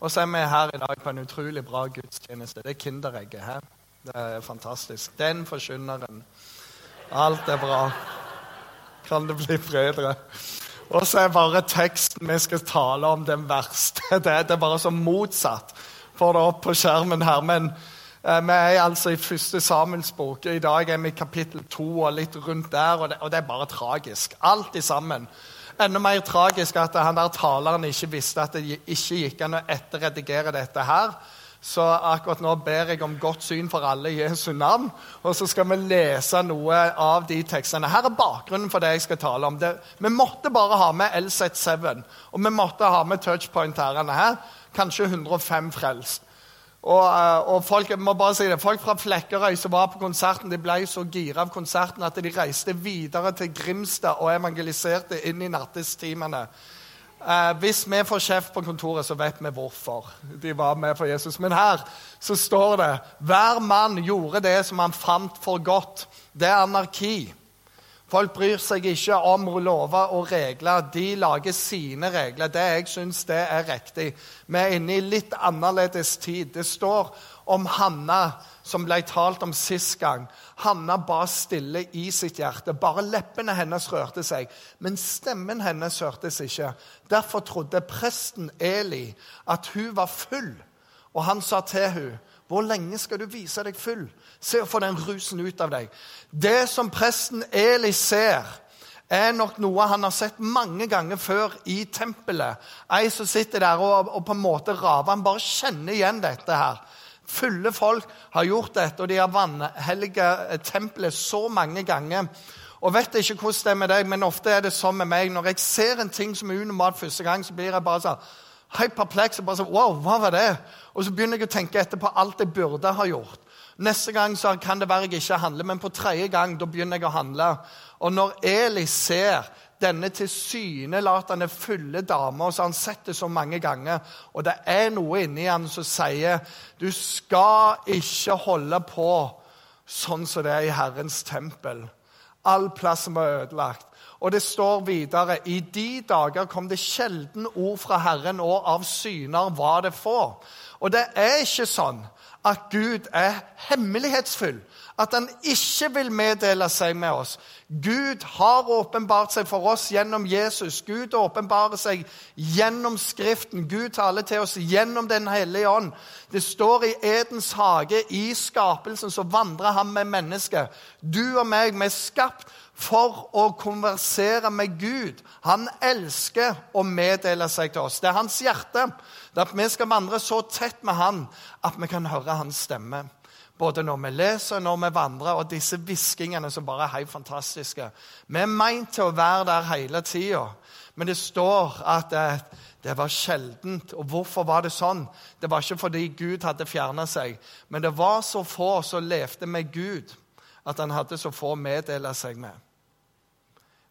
Og så er vi her i dag på en utrolig bra gudstjeneste. Det er Kinderegget her. Det er fantastisk. Den forkynneren. Alt er bra. Kan det bli bedre? Og så er bare teksten vi skal tale om, den verste. Det er, det er bare så motsatt. Får det opp på skjermen her. Men eh, vi er altså i første Samuels bok. I dag er vi i kapittel to og litt rundt der, og det, og det er bare tragisk. Alt i sammen. Enda mer tragisk at han der taleren ikke visste at det ikke gikk an å etterredigere dette her. Så akkurat nå ber jeg om godt syn for alle i Jesu navn. Og så skal vi lese noe av de tekstene. Her er bakgrunnen for det jeg skal tale om. Det, vi måtte bare ha med LZ7, og vi måtte ha med touchpoint-herrene her. Kanskje 105 frelst. Og, eh, og, folk må bare si det, folk fra Flekkerøy som var på konserten, de ble så gira av konserten at de reiste videre til Grimstad og evangeliserte inn i nattestimene. Eh, hvis vi får kjeft på kontoret, så vet vi hvorfor. De var med for Jesus. Men her så står det hver mann gjorde det som han fant for godt. Det er anarki. Folk bryr seg ikke om lover og regler. De lager sine regler. Det jeg syns det er riktig. Vi er inne i litt annerledes tid. Det står om Hanna som ble talt om sist gang. Hanna ba stille i sitt hjerte. Bare leppene hennes rørte seg, men stemmen hennes hørtes ikke. Derfor trodde presten Eli at hun var full, og han sa til henne, 'Hvor lenge skal du vise deg full?' Se å få den rusen ut av deg. Det som presten Eli ser, er nok noe han har sett mange ganger før i tempelet. Ei som sitter der og, og på en måte raver. Han bare kjenner igjen dette her. Fulle folk har gjort dette, og de har vanhelliget tempelet så mange ganger. Og vet ikke hvordan det er med deg, men ofte er det sånn med meg. Når jeg ser en ting som er unormalt første gang, så blir jeg bare sånn helt og bare sånn, wow, hva var det? Og så begynner jeg å tenke etterpå alt jeg burde ha gjort. Neste gang så kan det være jeg ikke handler, men på tredje gang da begynner jeg å handle. Og når Eli ser denne tilsynelatende fulle dama, så har han sett det så mange ganger, og det er noe inni han som sier du skal ikke holde på sånn som det er i Herrens tempel. All plassen var ødelagt. Og det står videre i de dager kom det sjelden ord fra Herren, og av syner var det få. Og det er ikke sånn at Gud er hemmelighetsfull, at han ikke vil meddele seg med oss. Gud har åpenbart seg for oss gjennom Jesus. Gud åpenbarer seg gjennom Skriften. Gud taler til oss gjennom Den hellige ånd. Det står i Edens hage, i skapelsen, så vandrer han med mennesket. Du og meg, vi er skapt for å konversere med Gud. Han elsker å meddele seg til oss. Det er hans hjerte. Det at vi skal vandre så tett med Han at vi kan høre Hans stemme. Både når vi leser når vi vandrer, og disse hviskingene som bare er helt fantastiske. Vi er meint til å være der hele tida, men det står at det, det var sjeldent. Og hvorfor var det sånn? Det var ikke fordi Gud hadde fjerna seg, men det var så få som levde med Gud, at han hadde så få å meddele seg med.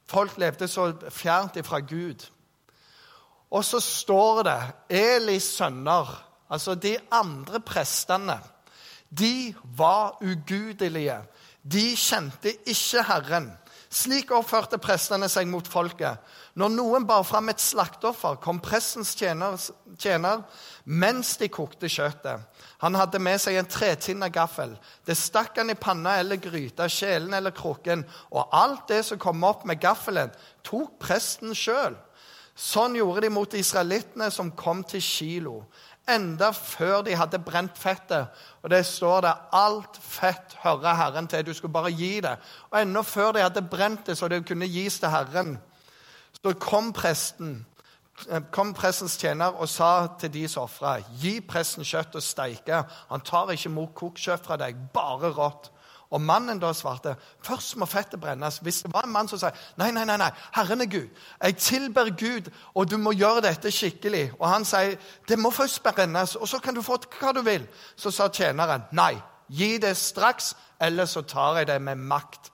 Folk levde så fjernt ifra Gud. Og så står det Elis sønner, altså de andre prestene, de var ugudelige. De kjente ikke Herren. Slik oppførte prestene seg mot folket. Når noen bar fram et slakteoffer, kom prestens tjener, tjener, mens de kokte kjøttet. Han hadde med seg en tretinna gaffel. Det stakk han i panna eller gryta, kjelen eller krukken. Og alt det som kom opp med gaffelen, tok presten sjøl. Sånn gjorde de mot israelittene som kom til Kilo. Enda før de hadde brent fettet. Og det står det alt fett hører Herren til. Du skulle bare gi det. Og enda før de hadde brent det så det kunne gis til Herren, så kom presten eh, kom prestens tjener og sa til de som ofra, gi presten kjøtt og steike. Han tar ikke imot kokt kjøtt fra deg, bare rått. Og mannen da svarte først må fettet brennes. Hvis det var en mann som sa nei, nei, nei, nei, Herren er Gud, jeg tilber Gud, og du må gjøre dette skikkelig. Og han sier det må først brennes, og så kan du få hva du vil. Så sa tjeneren nei, gi det straks, ellers så tar jeg det med makt.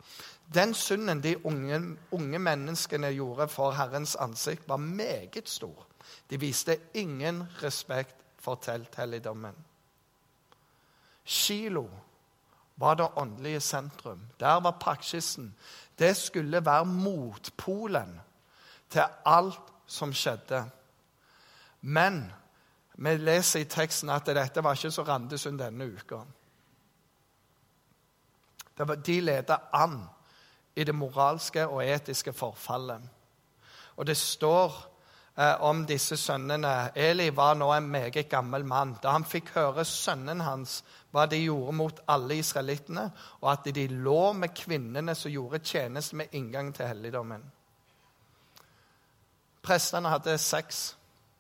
Den synden de unge, unge menneskene gjorde for Herrens ansikt, var meget stor. De viste ingen respekt for telthelligdommen. Kilo var det åndelige sentrum. Der var praksisen. Det skulle være motpolen til alt som skjedde. Men Vi leser i teksten at dette var ikke så Randesund denne uka. De leda an i det moralske og etiske forfallet. Og det står om disse sønnene Eli var nå en meget gammel mann. Da han fikk høre sønnen hans hva de gjorde mot alle israelittene, og at de lå med kvinnene som gjorde tjeneste med inngang til helligdommen. Prestene hadde sex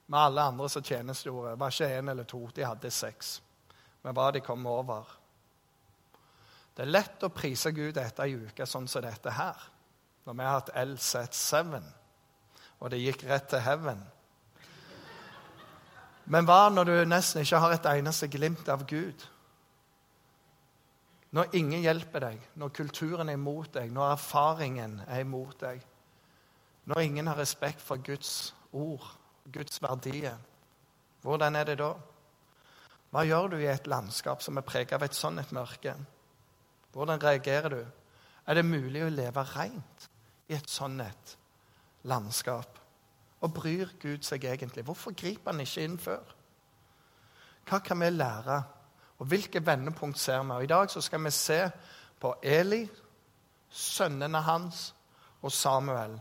med alle andre som tjenestegjorde. Det var ikke én eller to, de hadde sex med hva de kom over. Det er lett å prise Gud etter ei uke sånn som dette her, når vi har hatt LZ7, og det gikk rett til heaven. Men hva når du nesten ikke har et eneste glimt av Gud? Når ingen hjelper deg, når kulturen er imot deg, når erfaringen er imot deg, når ingen har respekt for Guds ord, Guds verdier, hvordan er det da? Hva gjør du i et landskap som er preget av et sånt et mørke? Hvordan reagerer du? Er det mulig å leve rent i et sånt et landskap? Og bryr Gud seg egentlig? Hvorfor griper han ikke inn før? Hva kan vi lære, og hvilke vendepunkt ser vi? Og I dag så skal vi se på Eli, sønnene hans og Samuel.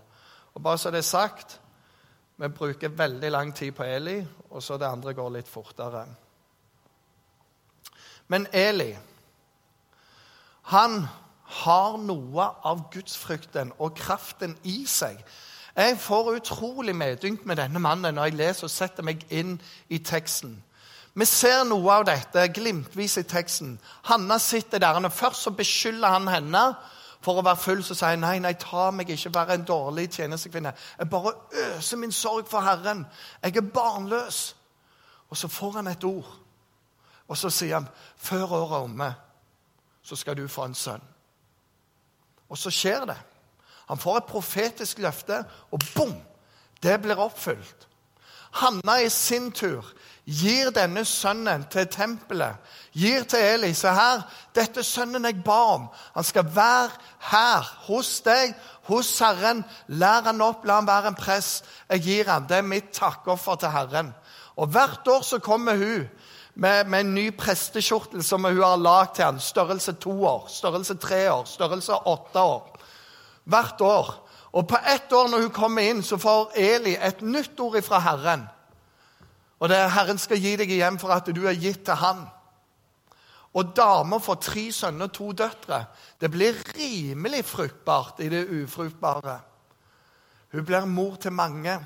Og bare så det er sagt, vi bruker veldig lang tid på Eli, og så det andre går litt fortere. Men Eli, han har noe av gudsfrykten og kraften i seg. Jeg får utrolig medynk med denne mannen når jeg leser og setter meg inn i teksten. Vi ser noe av dette glimtvis i teksten. Hanna sitter der, og Først så beskylder han henne for å være full, så sier han nei, nei, ta meg ikke, være en dårlig tjenestekvinne. Jeg bare øser min sorg for Herren. Jeg er barnløs. Og så får han et ord. Og så sier han, før året er omme, så skal du få en sønn. Og så skjer det. Han får et profetisk løfte, og bom! Det blir oppfylt. Hanna i sin tur gir denne sønnen til tempelet. Gir til Eli. Se her, dette er sønnen jeg ba om. Han skal være her hos deg, hos Herren. Lær han opp, la han være en prest. Jeg gir han. Det er mitt takkoffer til Herren. Og hvert år så kommer hun med, med en ny prestekjortel som hun har lagd til han. Størrelse to år, størrelse tre år, størrelse åtte år. Hvert år. Og på ett år når hun kommer inn, så får Eli et nytt ord fra Herren. Og det er Herren skal gi deg igjen for at du er gitt til Han. Og damer får tre sønner og to døtre. Det blir rimelig fruktbart i det ufruktbare. Hun blir mor til mange.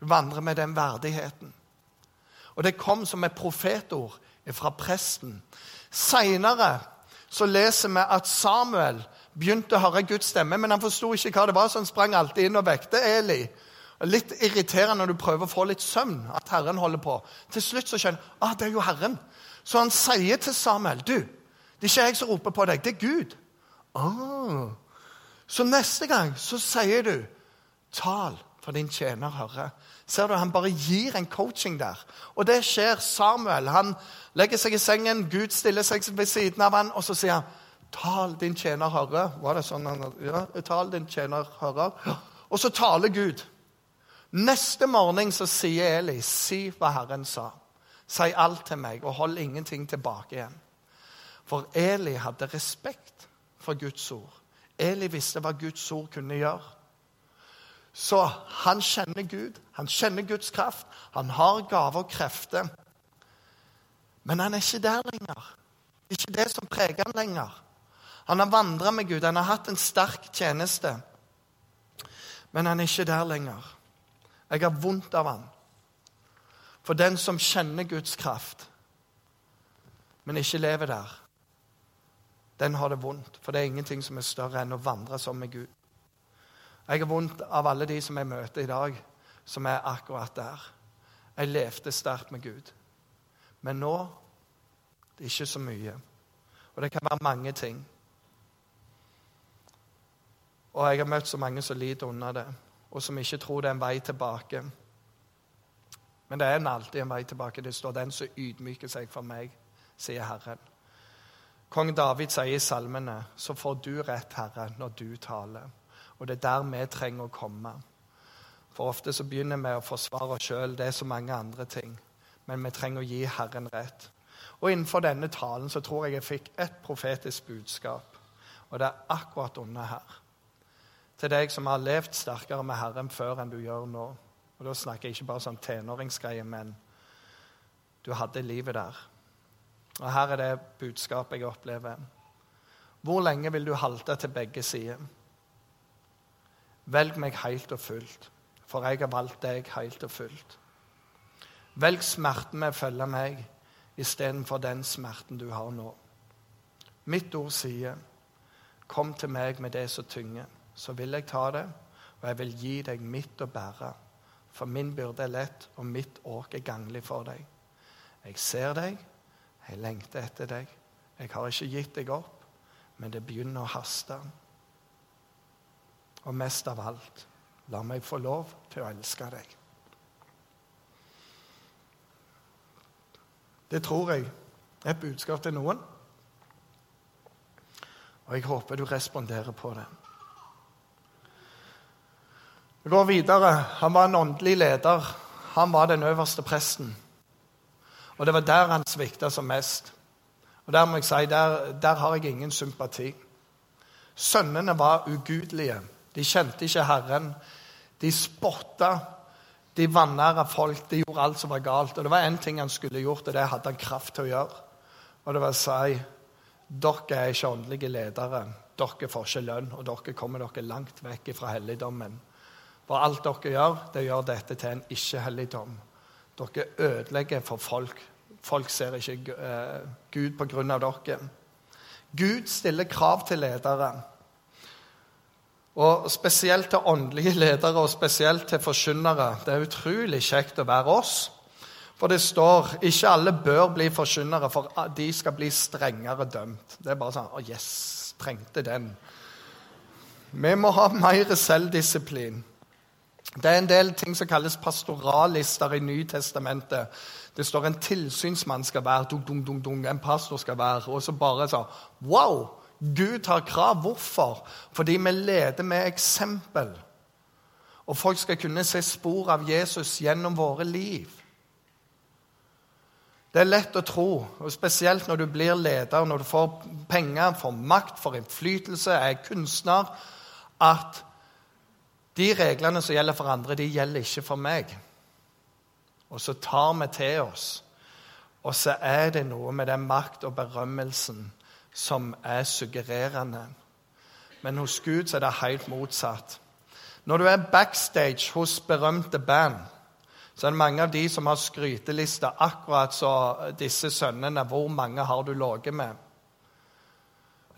Hun vandrer med den verdigheten. Og det kom som et profetord fra presten. Seinere så leser vi at Samuel begynte å høre Guds stemme, men han forsto ikke hva det var, så han sprang alltid inn og vekte Eli. Litt irriterende når du prøver å få litt søvn, at Herren holder på. Til slutt så skjønner han ah, det er jo Herren. Så han sier til Samuel du, det er ikke jeg som roper på deg, det er Gud. Ah. Så neste gang så sier du tal, for din tjener hører. Ser du, Han bare gir en coaching der. Og det skjer. Samuel han legger seg i sengen, Gud stiller seg ved siden av han, og så sier han, tal, din tjener hører. Var det sånn han ja, tal, din tjener hører. Og så taler Gud. Neste morgen så sier Eli, si hva Herren sa. Si alt til meg, og hold ingenting tilbake igjen. For Eli hadde respekt for Guds ord. Eli visste hva Guds ord kunne gjøre. Så han kjenner Gud, han kjenner Guds kraft. Han har gaver og krefter. Men han er ikke der lenger. Ikke det som preger han lenger. Han har vandra med Gud, han har hatt en sterk tjeneste. Men han er ikke der lenger. Jeg har vondt av han. For den som kjenner Guds kraft, men ikke lever der, den har det vondt. For det er ingenting som er større enn å vandre som med Gud. Jeg har vondt av alle de som jeg møter i dag, som er akkurat der. Jeg levde sterkt med Gud. Men nå det er ikke så mye. Og det kan være mange ting. Og jeg har møtt så mange som lider under det og som ikke tror det er en vei tilbake. Men det er alltid en vei tilbake. Det står 'den som ydmyker seg for meg', sier Herren. Kong David sier i salmene 'så får du rett, Herre, når du taler'. Og det er der vi trenger å komme. For ofte så begynner vi å forsvare oss sjøl. Det er så mange andre ting. men vi trenger å gi Herren rett. Og Innenfor denne talen så tror jeg jeg fikk ett profetisk budskap, og det er akkurat under her. Til deg som har levd sterkere med Herren før enn du gjør nå. Og Da snakker jeg ikke bare sånn tenåringsgreie, men du hadde livet der. Og Her er det budskapet jeg opplever. Hvor lenge vil du halte til begge sider? Velg meg helt og fullt, for jeg har valgt deg helt og fullt. Velg smerten med å følge meg istedenfor den smerten du har nå. Mitt ord sier, 'Kom til meg med det som tynger', så vil jeg ta det, og jeg vil gi deg mitt å bære. For min byrde er lett, og mitt åk er ganglig for deg. Jeg ser deg, jeg lengter etter deg. Jeg har ikke gitt deg opp, men det begynner å haste. Og mest av alt, la meg få lov til å elske deg. Det tror jeg er et budskap til noen. Og jeg håper du responderer på det. Vi går videre. Han var en åndelig leder. Han var den øverste presten. Og det var der han svikta som mest. Og Der må jeg si, der, der har jeg ingen sympati. Sønnene var ugudelige. De kjente ikke Herren. De spotta de vanæra folk. De gjorde alt som var galt. Og det var én ting han skulle gjort, og det hadde han kraft til å gjøre. Og det var å si dere er ikke åndelige ledere. Dere får ikke lønn, og dere kommer dere langt vekk fra helligdommen. For alt dere gjør, det gjør dette til en ikke-helligdom. Dere ødelegger for folk. Folk ser ikke uh, Gud på grunn av dere. Gud stiller krav til ledere. Og spesielt til åndelige ledere og spesielt til forkynnere. Det er utrolig kjekt å være oss. For det står ikke alle bør bli forkynnere, for de skal bli strengere dømt. Det er bare sånn Å, oh yes, trengte den. Vi må ha mer selvdisiplin. Det er en del ting som kalles pastorallister i Nytestamentet. Det står en tilsynsmann skal være, dung, dung, dung, en pastor skal være, og så bare sånn Wow! Gud har krav. Hvorfor? Fordi vi leder med eksempel. Og folk skal kunne se spor av Jesus gjennom våre liv. Det er lett å tro, og spesielt når du blir leder, når du får penger, får makt, får innflytelse, er kunstner, at de reglene som gjelder for andre, de gjelder ikke for meg. Og så tar vi til oss. Og så er det noe med den makt og berømmelsen som er suggererende. Men hos Gud så er det helt motsatt. Når du er backstage hos berømte band, så er det mange av de som har skrytelister akkurat så disse sønnene. Hvor mange har du ligget med?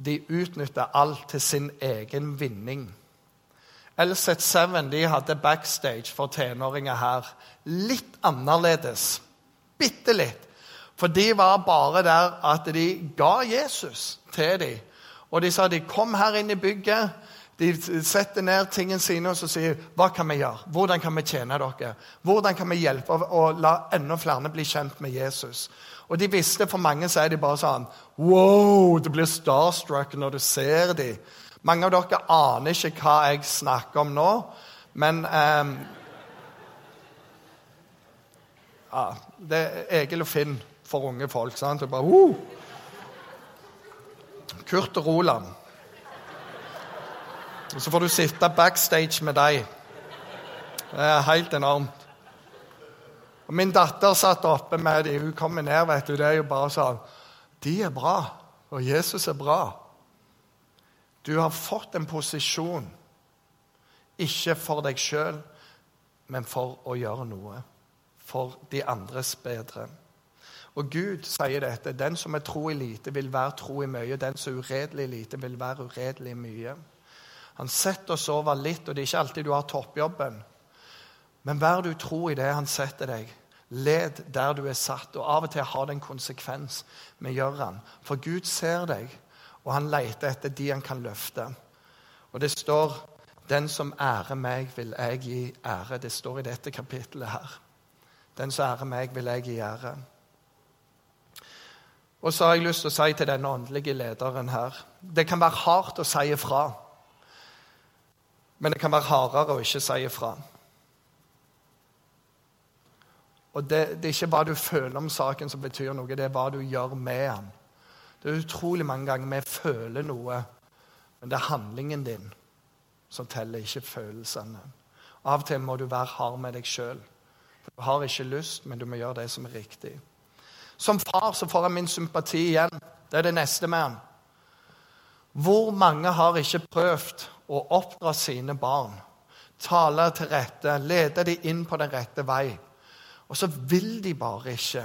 De utnytter alt til sin egen vinning. LZ7 de hadde backstage for tenåringer her. Litt annerledes. Bitte litt. For de var bare der at de ga Jesus til dem. Og de sa de kom her inn i bygget. De setter ned tingene sine og så sier hva kan vi gjøre? Hvordan kan vi tjene dere? Hvordan kan vi hjelpe å la enda flere bli kjent med Jesus? Og de visste, For mange så er de bare sånn Wow! Du blir starstruck når du ser dem. Mange av dere aner ikke hva jeg snakker om nå, men um, ja, Det er Egil og Finn for unge folk. sant? Og bare, uh! Kurt og Roland. Og så får du sitte backstage med dem. Det er helt enormt. Og Min datter satt oppe med dem. Hun kommer ned, vet du. Det er jo bare sånn De er bra, og Jesus er bra. Du har fått en posisjon, ikke for deg sjøl, men for å gjøre noe. For de andres bedre. Og Gud sier dette. Den som er tro i lite, vil være tro i mye. Den som er uredelig i lite, vil være uredelig i mye. Han setter oss over litt, og det er ikke alltid du har toppjobben. Men vær du tro i det han setter deg. Led der du er satt. Og av og til har det en konsekvens. Vi gjør han. For Gud ser deg, og han leter etter de han kan løfte. Og det står 'Den som ærer meg, vil jeg gi ære'. Det står i dette kapittelet her. Den som ærer meg, vil jeg gi ære. Og så har jeg lyst til å si til denne åndelige lederen her Det kan være hardt å si ifra. Men det kan være hardere å ikke si ifra. Og det, det, er ikke hva du føler om saken som betyr noe, det er hva du gjør med den. Det er utrolig mange ganger vi føler noe, men det er handlingen din som teller, ikke følelsene. Av og til må du være hard med deg sjøl. Du har ikke lyst, men du må gjøre det som er riktig. Som far så får han min sympati igjen. Det er det neste med han. Hvor mange har ikke prøvd å oppdra sine barn? Tale til rette, lede dem inn på den rette vei. Og så vil de bare ikke.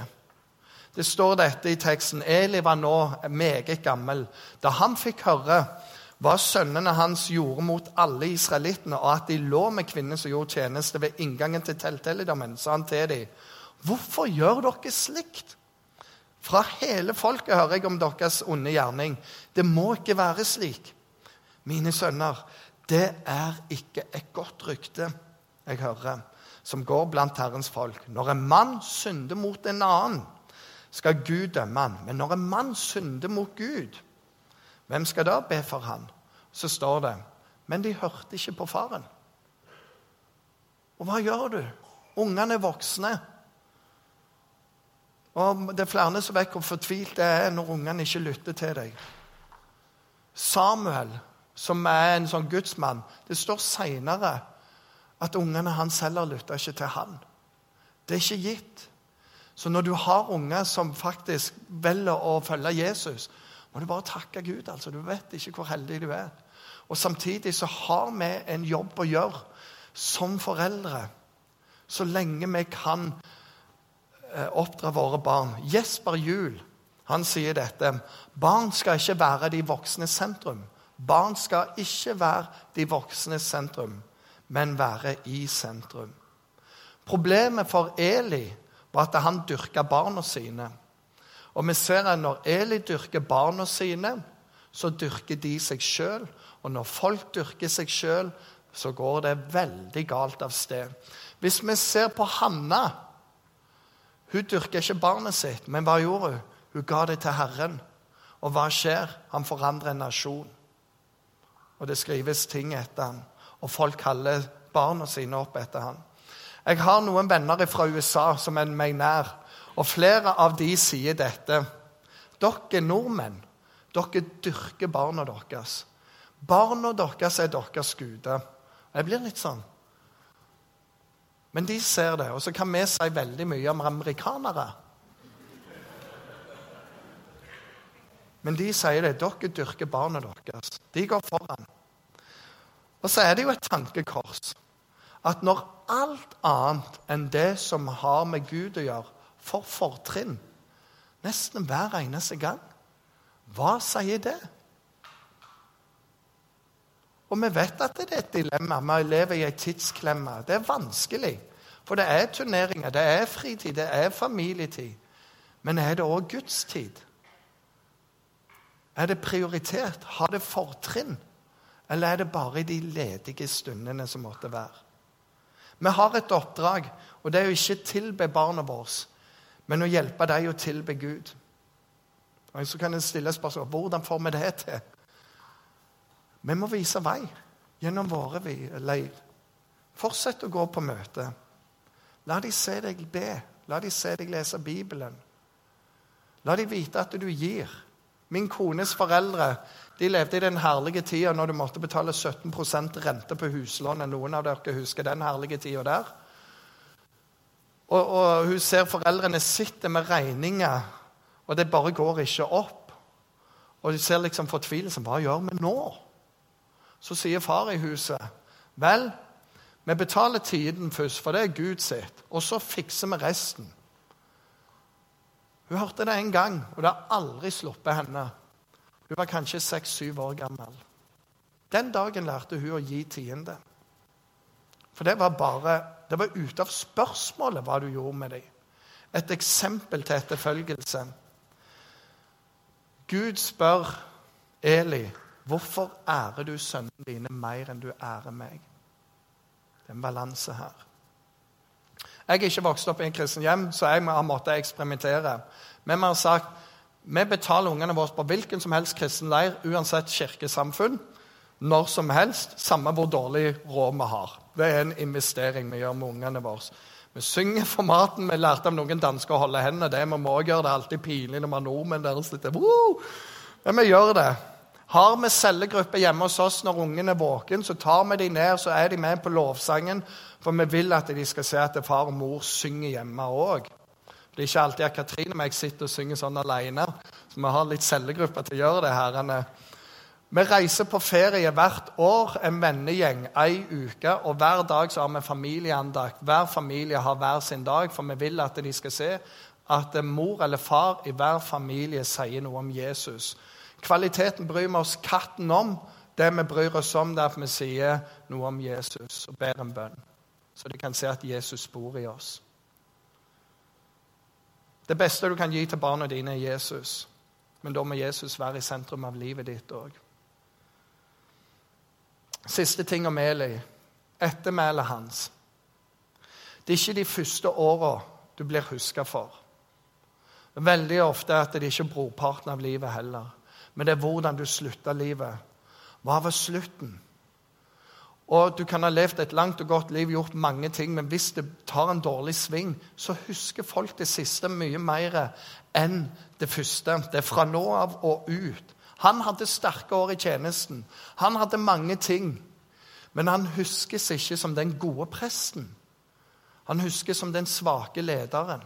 Det står dette i teksten. Eli var nå meget gammel. Da han fikk høre hva sønnene hans gjorde mot alle israelittene, og at de lå med kvinner som gjorde tjeneste ved inngangen til telthelligdommen, sa han til dem, 'Hvorfor gjør dere slikt?' Fra hele folket hører jeg om deres onde gjerning. Det må ikke være slik. Mine sønner, det er ikke et godt rykte jeg hører, som går blant Herrens folk. Når en mann synder mot en annen, skal Gud dømme han. Men når en mann synder mot Gud, hvem skal da be for han? Så står det Men de hørte ikke på faren. Og hva gjør du? Ungene er voksne. Og Det er flere som vet hvor fortvilt det er når ungene ikke lytter til deg. Samuel, som er en sånn gudsmann Det står seinere at ungene hans heller lytta ikke til han. Det er ikke gitt. Så når du har unger som faktisk velger å følge Jesus, må du bare takke Gud. altså. Du vet ikke hvor heldig du er. Og Samtidig så har vi en jobb å gjøre som foreldre så lenge vi kan oppdra våre barn. Jesper Juel han sier dette. Barn skal ikke være de voksnes sentrum. Barn skal ikke være de voksnes sentrum, men være i sentrum. Problemet for Eli var at han dyrka barna sine. Og vi ser at når Eli dyrker barna sine, så dyrker de seg sjøl. Og når folk dyrker seg sjøl, så går det veldig galt av sted. Hvis vi ser på Hanna Hun dyrker ikke barnet sitt, men hva gjorde hun? Hun ga det til Herren. Og hva skjer? Han forandrer en nasjon. Og det skrives ting etter ham. Og folk kaller barna sine opp etter ham. Jeg har noen venner fra USA som er meg nær, og flere av de sier dette. Dere nordmenn, dere dyrker barna deres. Barna deres er deres guder. Jeg blir litt sånn. Men de ser det, og så kan vi si veldig mye om amerikanere. Men de sier det. Dere dyrker barna deres. De går foran. Og så er det jo et tankekors at når alt annet enn det som har med Gud å gjøre, får fortrinn nesten hver eneste gang, hva sier det? Og vi vet at det er et dilemma. Vi lever i ei tidsklemme. Det er vanskelig. For det er turneringer, det er fritid, det er familietid. Men er det òg gudstid? Er det prioritert? Har det fortrinn? Eller er det bare i de ledige stundene som måtte være? Vi har et oppdrag, og det er jo ikke tilbe barna våre, men å hjelpe dem å tilbe Gud. Og Så kan en stille spørsmål hvordan får vi det til. Vi må vise vei gjennom våre leir. Fortsett å gå på møte. La de se deg be. La de se deg lese Bibelen. La de vite at du gir. Min kones foreldre de levde i den herlige tida når du måtte betale 17% rente på huslånet. Noen av dere husker den herlige tida der? Og, og, hun ser foreldrene sitter med regninger, og det bare går ikke opp. Og hun ser liksom fortvilelsen. Hva gjør vi nå? Så sier far i huset, vel, vi betaler tiden først, for det er Gud sitt, og så fikser vi resten. Hun hørte det en gang, og det har aldri sluppet henne. Hun var kanskje seks-syv år gammel. Den dagen lærte hun å gi tiende. For det var bare det var ute av spørsmålet hva du gjorde med dem. Et eksempel til etterfølgelse. Gud spør Eli hvorfor ærer du sønnene dine mer enn du ærer meg. Det er en balanse her. Jeg er ikke vokst opp i en kristen hjem, så jeg har måttet eksperimentere. Men vi har sagt vi betaler ungene våre på hvilken som helst kristen leir, uansett kirkesamfunn, når som helst, samme hvor dårlig råd vi har. Det er en investering vi gjør med ungene våre. Vi synger for maten. Vi lærte av noen dansker å holde hendene. Det vi må gjøre. Det er alltid pinlig når vi har nordmenn der sitter. Woo! Men vi gjør det. Har vi cellegruppe hjemme hos oss når ungen er våken, så tar vi dem ned så er de med på lovsangen. For vi vil at de skal se at far og mor synger hjemme òg. Det er ikke alltid at Katrine og meg sitter og synger sånn alene. Så vi har litt cellegruppe til å gjøre det. herrene. Vi reiser på ferie hvert år, en vennegjeng, ei uke. Og hver dag så har vi familieandakt. Hver familie har hver sin dag, for vi vil at de skal se at mor eller far i hver familie sier noe om Jesus. Kvaliteten bryr vi oss katten om. Det vi bryr oss om, det er at vi sier noe om Jesus og ber en bønn. Så de kan se at Jesus bor i oss. Det beste du kan gi til barna dine, er Jesus. Men da må Jesus være i sentrum av livet ditt òg. Siste ting om Eli. Ettermælet hans. Det er ikke de første åra du blir huska for. Veldig ofte er det ikke brorparten av livet heller men det er hvordan du slutter livet. Hva var slutten? Og Du kan ha levd et langt og godt liv, gjort mange ting, men hvis det tar en dårlig sving, så husker folk det siste mye mer enn det første. Det er fra nå av og ut. Han hadde sterke år i tjenesten. Han hadde mange ting. Men han huskes ikke som den gode presten. Han huskes som den svake lederen.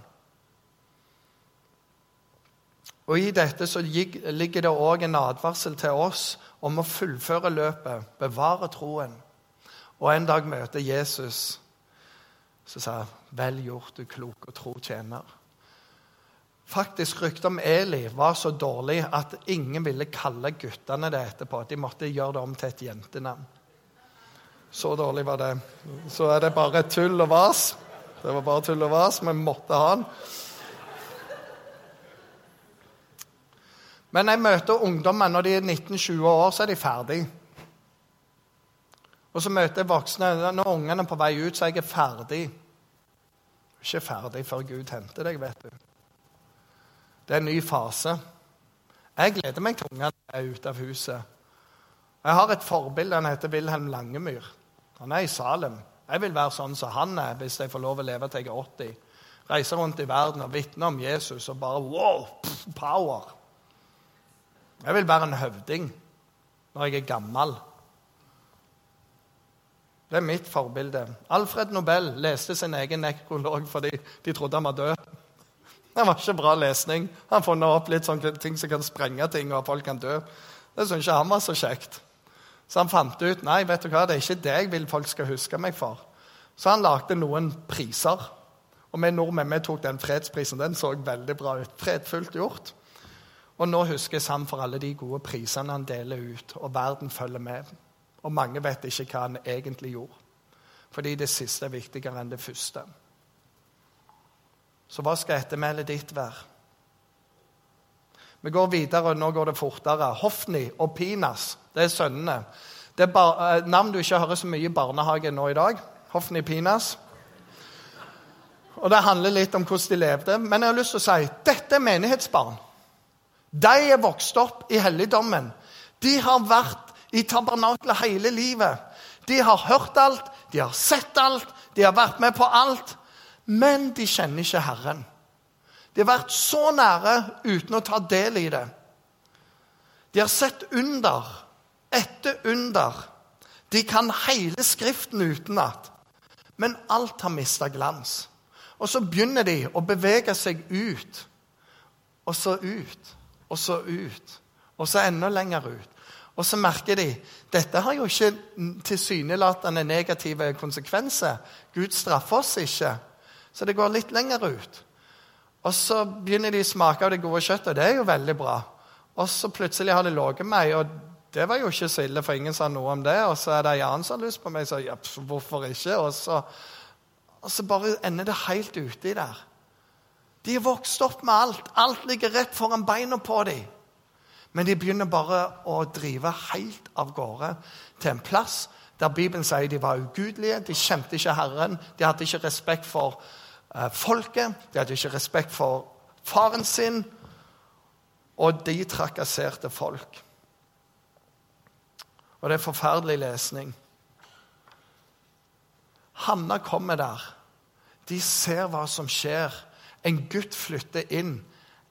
Og I dette så ligger det òg en advarsel til oss om å fullføre løpet, bevare troen. Og en dag møter Jesus, så sa 'Vel gjort, du klok og tro tjener'. Faktisk Ryktet om Eli var så dårlig at ingen ville kalle guttene det etterpå. De måtte gjøre det om til et jentenavn. Så dårlig var det. Så er det bare tull og vas. Det var bare tull og vas. Vi måtte ha den. Men jeg møter ungdommer når de er 19-20 år, så er de ferdige. Og så møter jeg voksne når ungene er på vei ut, så er jeg ferdig. Ikke ferdig før Gud henter deg, vet du. Det er en ny fase. Jeg gleder meg til ungene er ute av huset. Jeg har et forbilde. Han heter Wilhelm Langemyr. Han er i Salem. Jeg vil være sånn som han er hvis jeg får lov å leve til jeg er 80. Reise rundt i verden og vitne om Jesus og bare wow, power. Jeg vil være en høvding når jeg er gammel. Det er mitt forbilde. Alfred Nobel leste sin egen nekrolog fordi de trodde han var død. Det var ikke bra lesning. Han funnet opp litt sånne ting som kan sprenge ting, og folk kan dø. Det syntes ikke han var så kjekt. Så han fant ut nei, vet du hva, det er ikke det jeg vil folk skal huske meg for. Så han lagde noen priser. Og vi nordmenn vi tok den fredsprisen. Den så veldig bra ut. Fredfullt gjort. Og nå huskes han for alle de gode prisene han deler ut, og verden følger med. Og mange vet ikke hva han egentlig gjorde. Fordi det siste er viktigere enn det første. Så hva skal ettermælet ditt være? Vi går videre, og nå går det fortere. Hofni og Pinas, det er sønnene. Det er eh, navn du ikke hører så mye i barnehagen nå i dag. Hofni Pinas. Og Det handler litt om hvordan de levde. Men jeg har lyst til å si dette er menighetsbarn. De er vokst opp i helligdommen. De har vært i tabernaklet hele livet. De har hørt alt, de har sett alt, de har vært med på alt. Men de kjenner ikke Herren. De har vært så nære uten å ta del i det. De har sett under etter under. De kan hele Skriften utenat. Men alt har mista glans. Og så begynner de å bevege seg ut, og så ut og så ut. Og så enda lenger ut. Og så merker de dette har jo ikke tilsynelatende negative konsekvenser. Gud straffer oss ikke. Så det går litt lenger ut. Og så begynner de å smake av det gode kjøttet. og Det er jo veldig bra. Og så plutselig har de ligget meg, og det var jo ikke så ille, for ingen sa noe om det. Og så er det en annen som har lyst på meg, så ja, hvorfor ikke? Og så, og så bare ender det helt uti der. De er vokst opp med alt. Alt ligger rett foran beina på dem. Men de begynner bare å drive helt av gårde til en plass der Bibelen sier de var ugudelige, de kjente ikke Herren, de hadde ikke respekt for uh, folket, de hadde ikke respekt for faren sin, og de trakasserte folk. Og det er forferdelig lesning. Hanna kommer der De ser hva som skjer. En gutt flytter inn.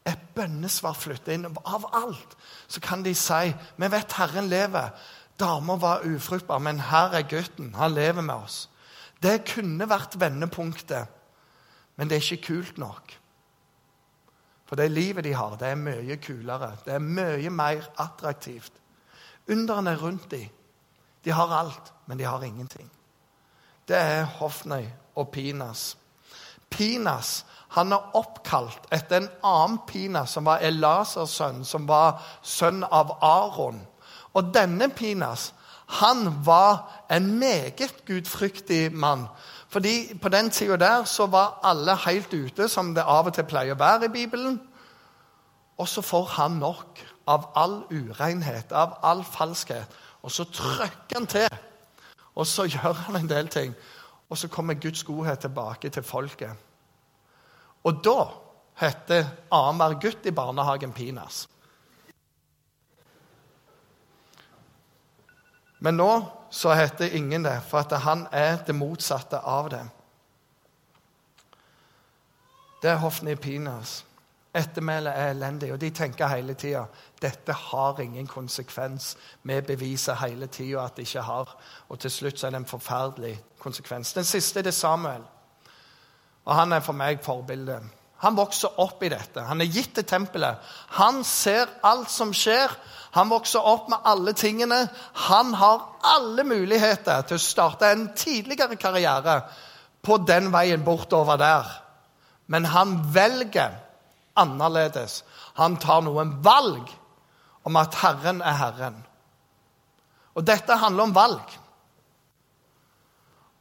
Et bønnesvar flytter inn. Av alt så kan de si vi vet Herren lever. Dama var ufruktbar, men her er gutten. Han lever med oss. Det kunne vært vendepunktet, men det er ikke kult nok. For det livet de har, det er mye kulere. Det er mye mer attraktivt. Underne rundt dem, de har alt, men de har ingenting. Det er Hofnøy og Pinas. Pinas han er oppkalt etter en annen Pinas, som var Elasers sønn, som var sønn av Aron. Og denne Pinas han var en meget gudfryktig mann. Fordi På den tida der så var alle helt ute, som det av og til pleier å være i Bibelen. Og så får han nok av all urenhet, av all falskhet. Og så trykker han til. Og så gjør han en del ting. Og så kommer Guds godhet tilbake til folket. Og da heter annenhver gutt i barnehagen Pinas. Men nå så heter ingen det, for at han er det motsatte av det. Det er Hofni Pinas. Ettermælet er elendig, og de tenker hele tida dette har ingen konsekvens. Vi beviser hele tida at det ikke har. Og til slutt så er det en forferdelig konsekvens. Den siste er det Samuel. Og han er for meg forbildet. Han vokser opp i dette. Han er gitt til tempelet. Han ser alt som skjer. Han vokser opp med alle tingene. Han har alle muligheter til å starte en tidligere karriere på den veien bortover der. Men han velger annerledes. Han tar noen valg om at Herren er Herren. Og dette handler om valg.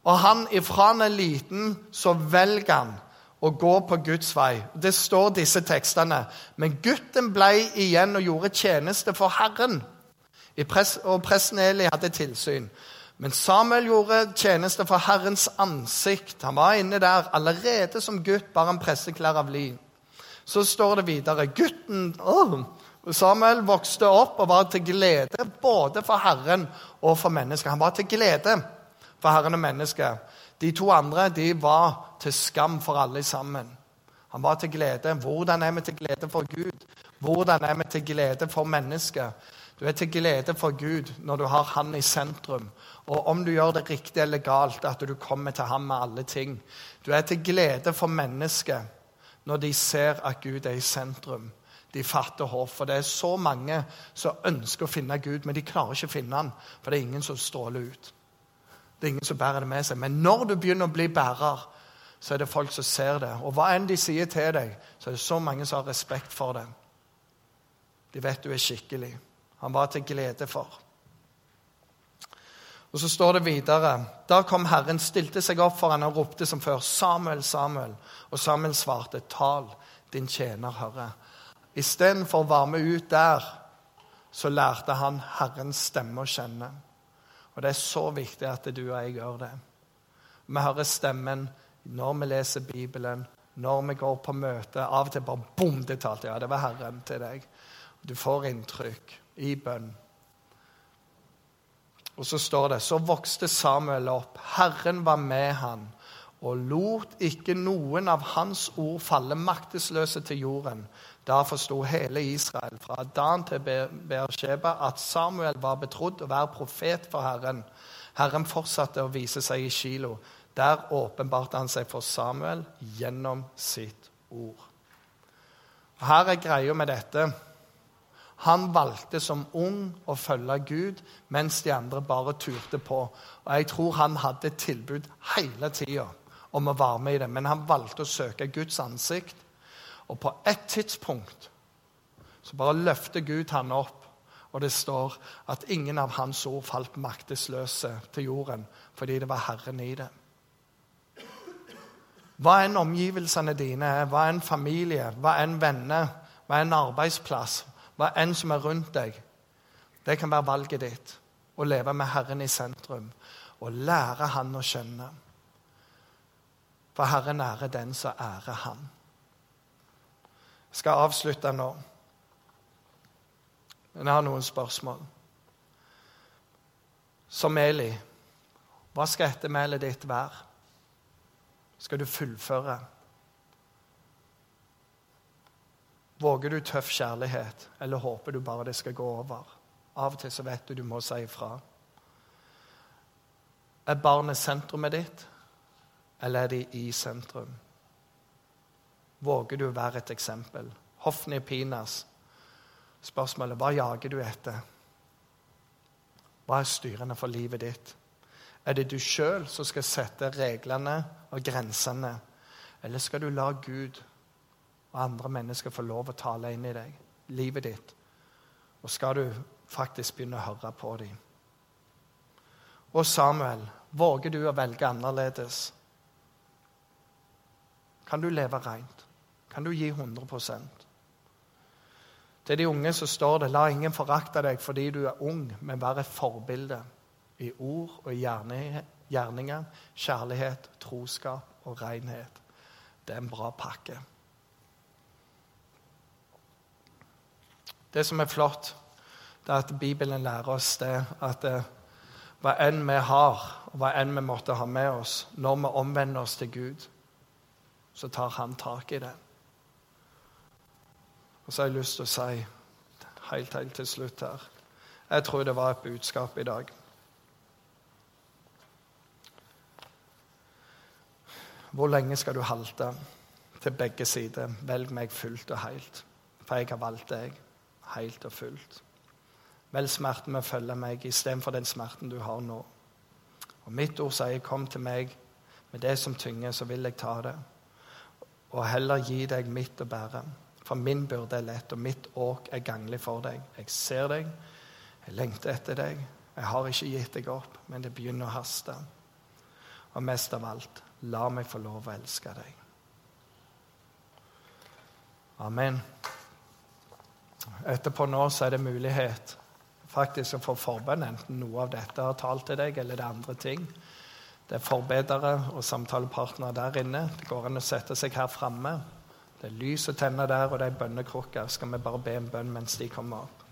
Og han ifra han er liten, så velger han å gå på Guds vei. Det står disse tekstene. Men gutten ble igjen og gjorde tjeneste for Herren. og presten Eli hadde tilsyn. Men Samuel gjorde tjeneste for Herrens ansikt. Han var inne der allerede som gutt, bare en presseklær av lin. Så står det videre gutten, Samuel vokste opp og var til glede både for Herren og for mennesket. Han var til glede for Herren og mennesket. De to andre de var til skam for alle sammen. Han var til glede. Hvordan er vi til glede for Gud? Hvordan er vi til glede for mennesket? Du er til glede for Gud når du har Han i sentrum. Og om du gjør det riktig eller galt, at du kommer til ham med alle ting. Du er til glede for mennesket når de ser at Gud er i sentrum. De fatter håp. For det er så mange som ønsker å finne Gud, men de klarer ikke å finne han, for det er ingen som stråler ut. Det er ingen som bærer det med seg. Men når du begynner å bli bærer, så er det folk som ser det. Og hva enn de sier til deg, så er det så mange som har respekt for det. De vet du er skikkelig. Han var til glede for. Og Så står det videre Da kom Herren, stilte seg opp for han og ropte som før, 'Samuel, Samuel.' Og Samuel svarte, 'Tal, din tjener hører.' Istedenfor å være med ut der, så lærte han Herrens stemme å kjenne. Og det er så viktig at du og jeg gjør det. Vi hører stemmen når vi leser Bibelen, når vi går på møte. Av og til bare bom, det talte. Ja, det var Herren til deg. Du får inntrykk i bønn. Og så står det Så vokste Samuel opp. Herren var med han og lot ikke noen av hans ord falle maktesløse til jorden. Da forsto hele Israel, fra Dan til Beersheba, at Samuel var betrodd å være profet for Herren. Herren fortsatte å vise seg i Kilo. Der åpenbarte han seg for Samuel gjennom sitt ord. Her er greia med dette. Han valgte som ung å følge Gud, mens de andre bare turte på. Og Jeg tror han hadde et tilbud hele tida om å være med i det, men han valgte å søke Guds ansikt. Og på et tidspunkt så bare løfter Gud han opp, og det står at ingen av hans ord falt maktesløse til jorden fordi det var Herren i det. Hva enn omgivelsene dine er, hva enn familie, hva enn venner, hva enn arbeidsplass, hva enn som er rundt deg, det kan være valget ditt. Å leve med Herren i sentrum og lære Han å kjenne. For Herren ærer den som ærer Han. Jeg skal avslutte nå. Men jeg har noen spørsmål. Som Eli, hva skal ettermælet ditt være? Skal du fullføre? Våger du tøff kjærlighet, eller håper du bare det skal gå over? Av og til så vet du du må si ifra. Er barnet sentrumet ditt, eller er de i sentrum? Våger du å være et eksempel? Hofni Pinas. Spørsmålet hva jager du etter? Hva er styrende for livet ditt? Er det du sjøl som skal sette reglene og grensene, eller skal du la Gud og andre mennesker får lov å tale inn i deg, livet ditt? Og skal du faktisk begynne å høre på dem? Og Samuel, våger du å velge annerledes? Kan du leve rent? Kan du gi 100% Til de unge så står det la ingen forakte deg fordi du er ung, men vær et forbilde i ord og gjerninger, kjærlighet, troskap og renhet. Det er en bra pakke. Det som er flott, det er at Bibelen lærer oss det at eh, hva enn vi har, og hva enn vi måtte ha med oss, når vi omvender oss til Gud, så tar Han tak i det. Og så har jeg lyst til å si helt, helt til slutt her Jeg tror det var et budskap i dag. Hvor lenge skal du halte til begge sider? Velg meg fullt og helt, for jeg har valgt deg helt og fullt. Vel smerten med å følge meg istedenfor den smerten du har nå. Og mitt ord sier, 'Kom til meg med det som tynger, så vil jeg ta det.' Og heller gi deg mitt å bære. For min byrde er lett, og mitt åk er ganglig for deg. Jeg ser deg, jeg lengter etter deg. Jeg har ikke gitt deg opp, men det begynner å haste. Og mest av alt, la meg få lov å elske deg. Amen. Etterpå nå så er det mulighet faktisk å få forbønn, enten noe av dette har talt til deg, eller det er andre ting. Det er forbedere og samtalepartnere der inne. Det går an å sette seg her framme. Det er lys og tenner der, og det er bønnekrukker. Skal vi bare be en bønn mens de kommer opp?